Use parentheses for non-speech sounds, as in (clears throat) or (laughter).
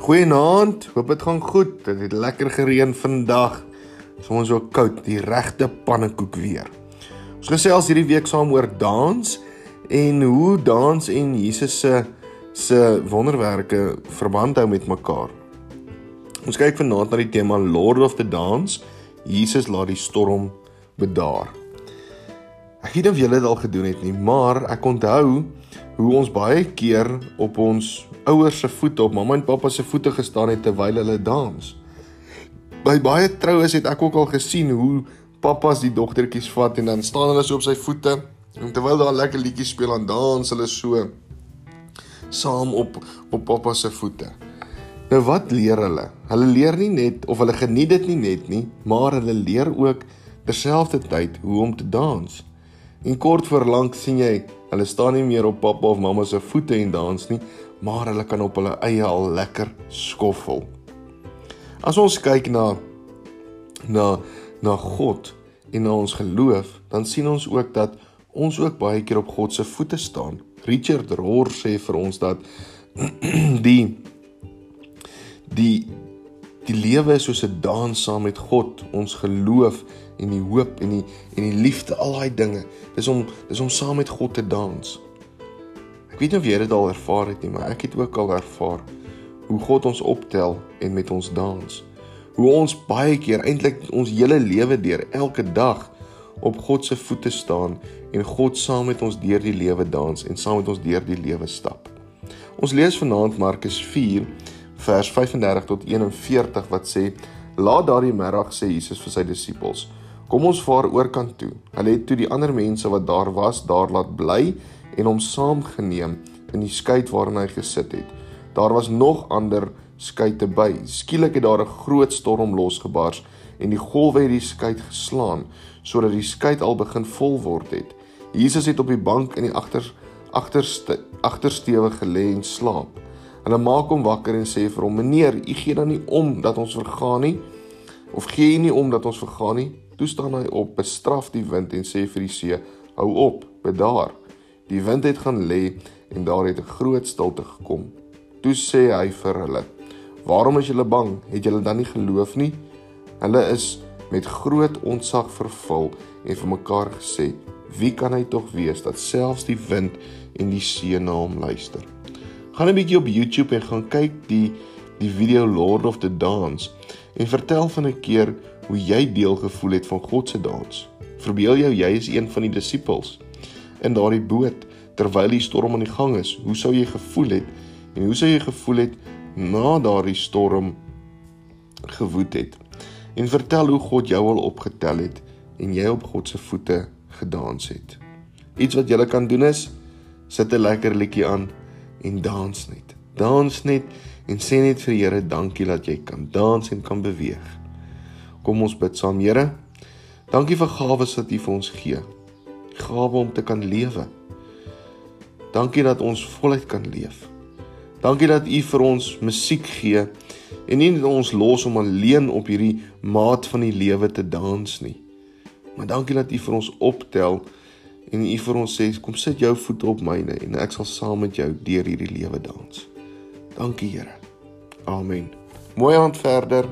Goeienaand. Hoop dit gaan goed. Dit het lekker gereën vandag. So koud, die regte pannekoek weer. Ons gesels hierdie week saam oor dans en hoe dans en Jesus se se wonderwerke verband hou met mekaar. Ons kyk vanaand na die tema Lord of the Dance. Jesus laat die storm bedaar. Ek weet nie of julle dit al gedoen het nie, maar ek onthou hoe ons baie keer op ons ouers se voete, op mamma en pappa se voete gestaan het terwyl hulle dans. By baie troues het ek ook al gesien hoe pappas die dogtertjies vat en dan staan hulle so op sy voete en terwyl daar lekker liedjies speel en dans hulle so saam op op pappa se voete. Nou wat leer hulle? Hulle leer nie net of hulle geniet dit nie net nie, maar hulle leer ook terselfdertyd hoe om te dans. En kort voor lank sien jy, hulle staan nie meer op pappa of mamma se voete en dans nie, maar hulle kan op hulle eie al lekker skoffel. As ons kyk na na na God en na ons geloof, dan sien ons ook dat ons ook baie keer op God se voete staan. Richard Rohr sê vir ons dat (clears throat) die die die lewe is soos 'n dans saam met God, ons geloof en die hoop en die en die liefde, al daai dinge. Dis om dis om saam met God te dans. Ek weet nie of jy dit al ervaar het nie, maar ek het ook al ervaar hoe God ons optel en met ons dans. Hoe ons baie keer eintlik ons hele lewe deur elke dag op God se voete staan en God saam met ons deur die lewe dans en saam met ons deur die lewe stap. Ons lees vanaand Markus 4 vers 35 tot 41 wat sê: "Laat daardie middag sê Jesus vir sy disippels: Kom ons vaar oorkant toe. Hulle het toe die ander mense wat daar was, daar laat bly en hom saamgeneem in die skei waarin hy gesit het. Daar was nog ander skei te by. Skielik het daar 'n groot storm losgebars en die golwe het die skei geslaan sodat die skei al begin vol word het. Jesus het op die bank in die agter agterste agtersteewe gelê en slaap. Hulle maak hom wakker en sê vir hom: "Meneer, u gee dan nie om dat ons vergaan nie of gee u nie om dat ons vergaan nie?" Toe staan hy op, bestraf die wind en sê vir die see: "Hou op, bedaar." Die wind het gaan lê en daar het 'n groot stilte gekom. Toe sê hy vir hulle: "Waarom is julle bang? Het julle dan nie geloof nie?" Hulle is met groot ontzag vervul en vir mekaar gesê: "Wie kan hy tog wees dat selfs die wind en die see na hom luister?" Gaan 'n bietjie op YouTube en gaan kyk die die video Lord of the Dance en vertel van 'n keer hoe jy deel gevoel het van God se dans. Verbeel jou jy is een van die disippels in daardie boot terwyl die storm aan die gang is. Hoe sou jy gevoel het? En hoe sou jy gevoel het na daardie storm gewoed het? En vertel hoe God jou al opgetel het en jy op God se voete gedans het. Iets wat jy kan doen is sit 'n lekker liedjie aan en dans net. Dans net en sê net vir die Here dankie dat jy kan dans en kan beweeg. Kom ons bid saam, Here. Dankie vir gawes wat U vir ons gee. Gawe om te kan lewe. Dankie dat ons voluit kan leef. Dankie dat U vir ons musiek gee en nie net ons los om alleen op hierdie maat van die lewe te dans nie. Maar dankie dat U vir ons optel en U vir ons sê kom sit jou voete op myne en ek sal saam met jou deur hierdie lewe dans. Dankie Here. Amen. Mooi aand verder.